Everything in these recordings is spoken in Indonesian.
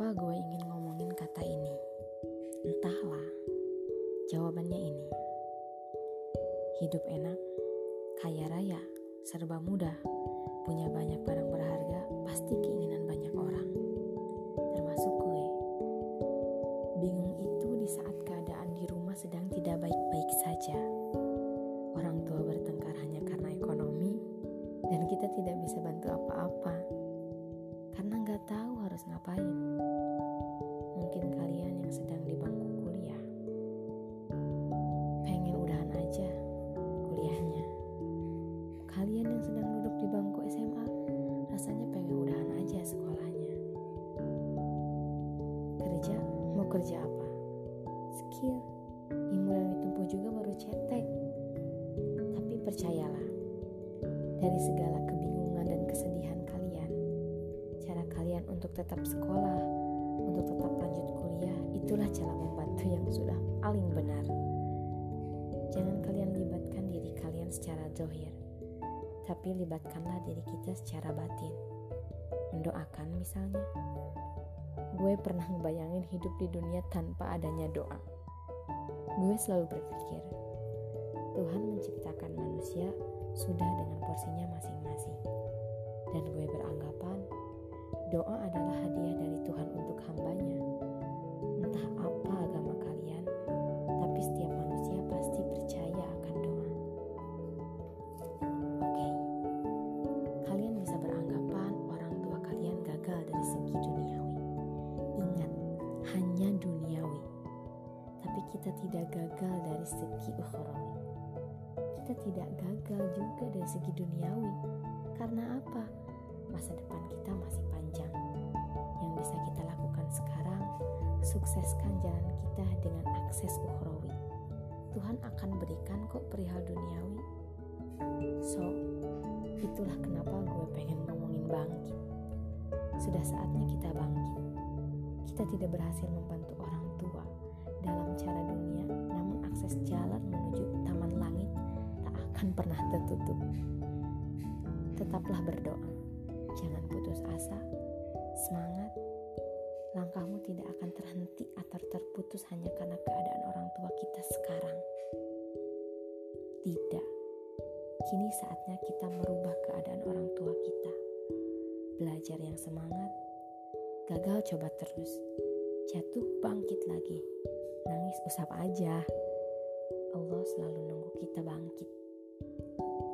kenapa gue ingin ngomongin kata ini. Entahlah, jawabannya ini. Hidup enak, kaya raya, serba mudah, punya banyak barang berharga, pasti keinginan banyak orang. Termasuk gue. Bingung itu di saat keadaan di rumah sedang tidak baik-baik saja. Orang tua bertengkar hanya karena ekonomi, dan kita tidak bisa bantu apa-apa tahu harus ngapain. Mungkin kalian yang sedang di bangku kuliah pengen udahan aja kuliahnya. Kalian yang sedang duduk di bangku SMA rasanya pengen udahan aja sekolahnya. Kerja mau kerja apa? Skill ilmu yang ditempuh juga baru cetek. Tapi percayalah, dari segala untuk tetap sekolah, untuk tetap lanjut kuliah, itulah cara membantu yang sudah paling benar. Jangan kalian libatkan diri kalian secara dohir, tapi libatkanlah diri kita secara batin. Mendoakan misalnya. Gue pernah ngebayangin hidup di dunia tanpa adanya doa. Gue selalu berpikir, Tuhan menciptakan manusia sudah dengan porsinya masing-masing. Dan gue beranggapan doa adalah hadiah dari Tuhan untuk hambanya. Entah apa agama kalian, tapi setiap manusia pasti percaya akan doa. Oke, kalian bisa beranggapan orang tua kalian gagal dari segi duniawi. Ingat, hanya duniawi. Tapi kita tidak gagal dari segi ukhrawi kita tidak gagal juga dari segi duniawi. Karena apa? Masa depan kita masih panjang. Yang bisa kita lakukan sekarang, sukseskan jalan kita dengan akses ukhrawi. Tuhan akan berikan kok perihal duniawi. So, itulah kenapa gue pengen ngomongin bangkit. Sudah saatnya kita bangkit. Kita tidak berhasil membantu orang tua dalam cara dunia, namun akses jalan menuju taman langit akan pernah tertutup. Tetaplah berdoa, jangan putus asa, semangat. Langkahmu tidak akan terhenti atau terputus hanya karena keadaan orang tua kita sekarang. Tidak, kini saatnya kita merubah keadaan orang tua kita. Belajar yang semangat, gagal coba terus, jatuh bangkit lagi, nangis usap aja. Allah selalu nunggu kita bangkit.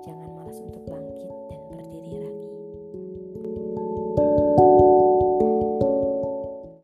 Jangan malas untuk bangkit.